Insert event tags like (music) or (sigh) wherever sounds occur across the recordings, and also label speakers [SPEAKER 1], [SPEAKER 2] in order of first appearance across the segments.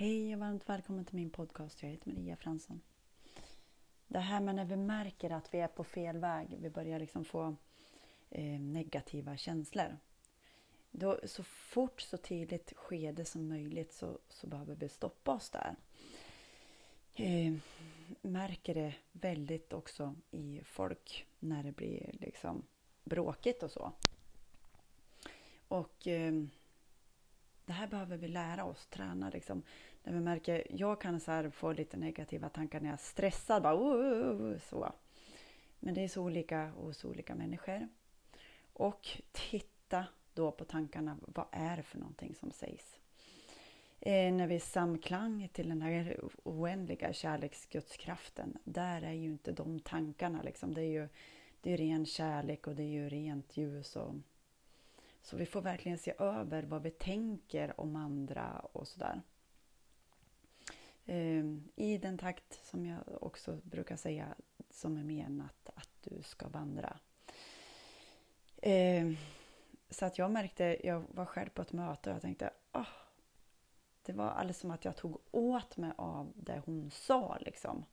[SPEAKER 1] Hej och varmt välkommen till min podcast. Jag heter Maria Fransson. Det här med när vi märker att vi är på fel väg, vi börjar liksom få eh, negativa känslor. Då, så fort, så tidigt skede som möjligt så, så behöver vi stoppa oss där. Eh, märker det väldigt också i folk när det blir liksom bråkigt och så. Och eh, det här behöver vi lära oss, träna liksom. När vi märker, jag kan så få lite negativa tankar när jag är stressad, bara, uh, uh, uh, så. Men det är så olika hos olika människor. Och titta då på tankarna, vad är det för någonting som sägs? Eh, när vi är samklang till den här oändliga kärleksgudskraften, där är ju inte de tankarna liksom. Det är ju det är ren kärlek och det är ju rent ljus och så vi får verkligen se över vad vi tänker om andra och sådär. Ehm, I den takt som jag också brukar säga som är menat att du ska vandra. Ehm, så att jag märkte, jag var själv på ett möte och jag tänkte oh, det var alldeles som att jag tog åt mig av det hon sa. Liksom.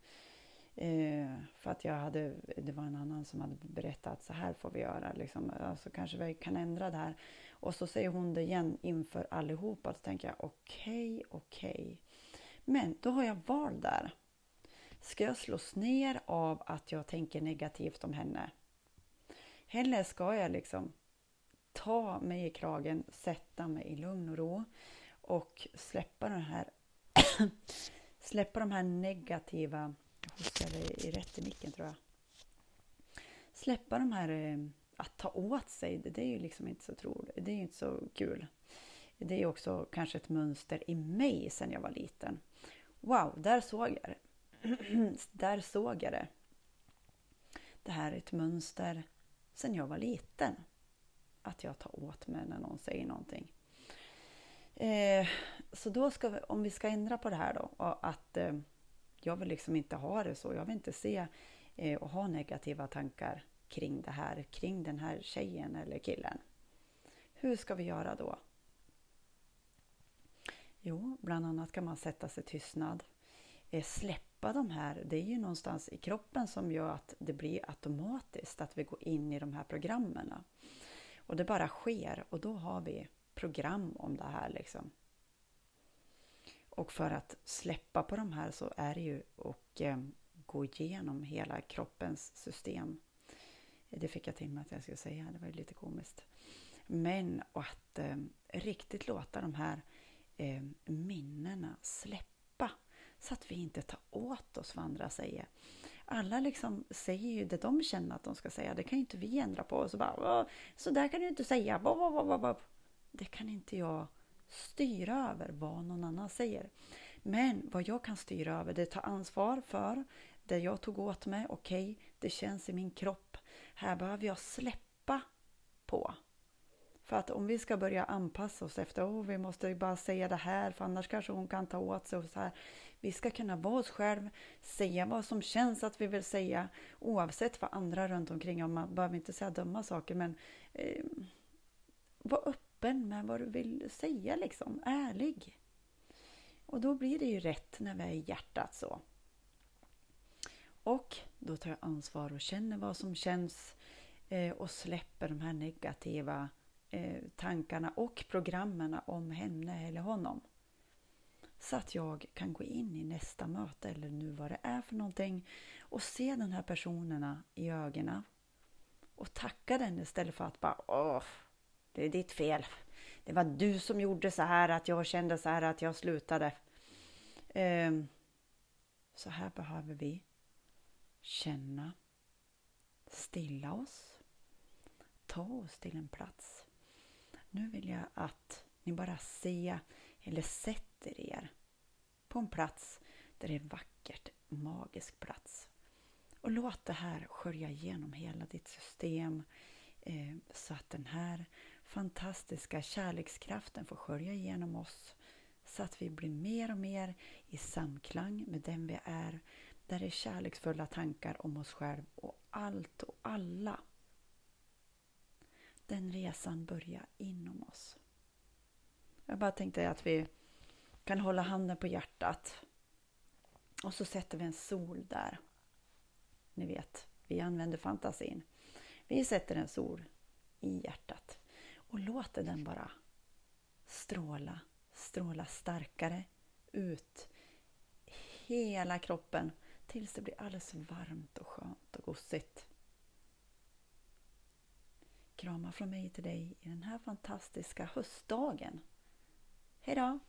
[SPEAKER 1] Eh, för att jag hade, det var en annan som hade berättat så här får vi göra, liksom, alltså kanske vi kan ändra det här. Och så säger hon det igen inför allihopa. Så tänker jag okej, okay, okej. Okay. Men då har jag val där. Ska jag slås ner av att jag tänker negativt om henne? Eller ska jag liksom ta mig i kragen, sätta mig i lugn och ro och släppa den här (coughs) släppa de här negativa hostade i rätt i micken tror jag. Släppa de här eh, att ta åt sig, det, är ju liksom inte så troligt. Det är ju inte så kul. Det är också kanske ett mönster i mig sedan jag var liten. Wow, där såg jag det. (clears throat) där såg jag det. Det här är ett mönster sedan jag var liten. Att jag tar åt mig när någon säger någonting. Eh, så då ska vi, om vi ska ändra på det här då, att eh, jag vill liksom inte ha det så. Jag vill inte se eh, och ha negativa tankar kring det här, kring den här tjejen eller killen. Hur ska vi göra då? Jo, bland annat kan man sätta sig tystnad. Eh, släppa de här, det är ju någonstans i kroppen som gör att det blir automatiskt att vi går in i de här programmen. Och det bara sker och då har vi program om det här. Liksom. Och för att släppa på de här så är det ju att eh, gå igenom hela kroppens system. Det fick jag till mig att jag skulle säga, det var ju lite komiskt. Men att eh, riktigt låta de här eh, minnena släppa så att vi inte tar åt oss vad andra säger. Alla liksom säger ju det de känner att de ska säga, det kan ju inte vi ändra på. Så bara, så där kan du inte säga. Det kan inte jag styra över vad någon annan säger. Men vad jag kan styra över, det är ta ansvar för det jag tog åt mig. Okej, okay, det känns i min kropp. Här behöver jag släppa på. För att om vi ska börja anpassa oss efter, oh, vi måste bara säga det här, för annars kanske hon kan ta åt sig. Och så här. Vi ska kunna vara oss själva, säga vad som känns att vi vill säga, oavsett vad andra runt omkring, om man behöver inte säga dumma saker, men eh, var upp öppen med vad du vill säga, liksom. ärlig. Och då blir det ju rätt när vi är i hjärtat så. Och då tar jag ansvar och känner vad som känns eh, och släpper de här negativa eh, tankarna och programmen om henne eller honom. Så att jag kan gå in i nästa möte eller nu vad det är för någonting och se den här personerna i ögonen och tacka den istället för att bara åh, det är ditt fel. Det var du som gjorde så här, att jag kände så här, att jag slutade. Ehm, så här behöver vi känna, stilla oss, ta oss till en plats. Nu vill jag att ni bara ser eller sätter er på en plats där det är vackert, magisk plats. Och låt det här skölja igenom hela ditt system eh, så att den här fantastiska kärlekskraften får skölja igenom oss så att vi blir mer och mer i samklang med den vi är där det är kärleksfulla tankar om oss själva och allt och alla. Den resan börjar inom oss. Jag bara tänkte att vi kan hålla handen på hjärtat. Och så sätter vi en sol där. Ni vet, vi använder fantasin. Vi sätter en sol i hjärtat och låter den bara stråla, stråla starkare ut hela kroppen tills det blir alldeles varmt och skönt och gosigt. Kramar från mig till dig i den här fantastiska höstdagen. Hejdå!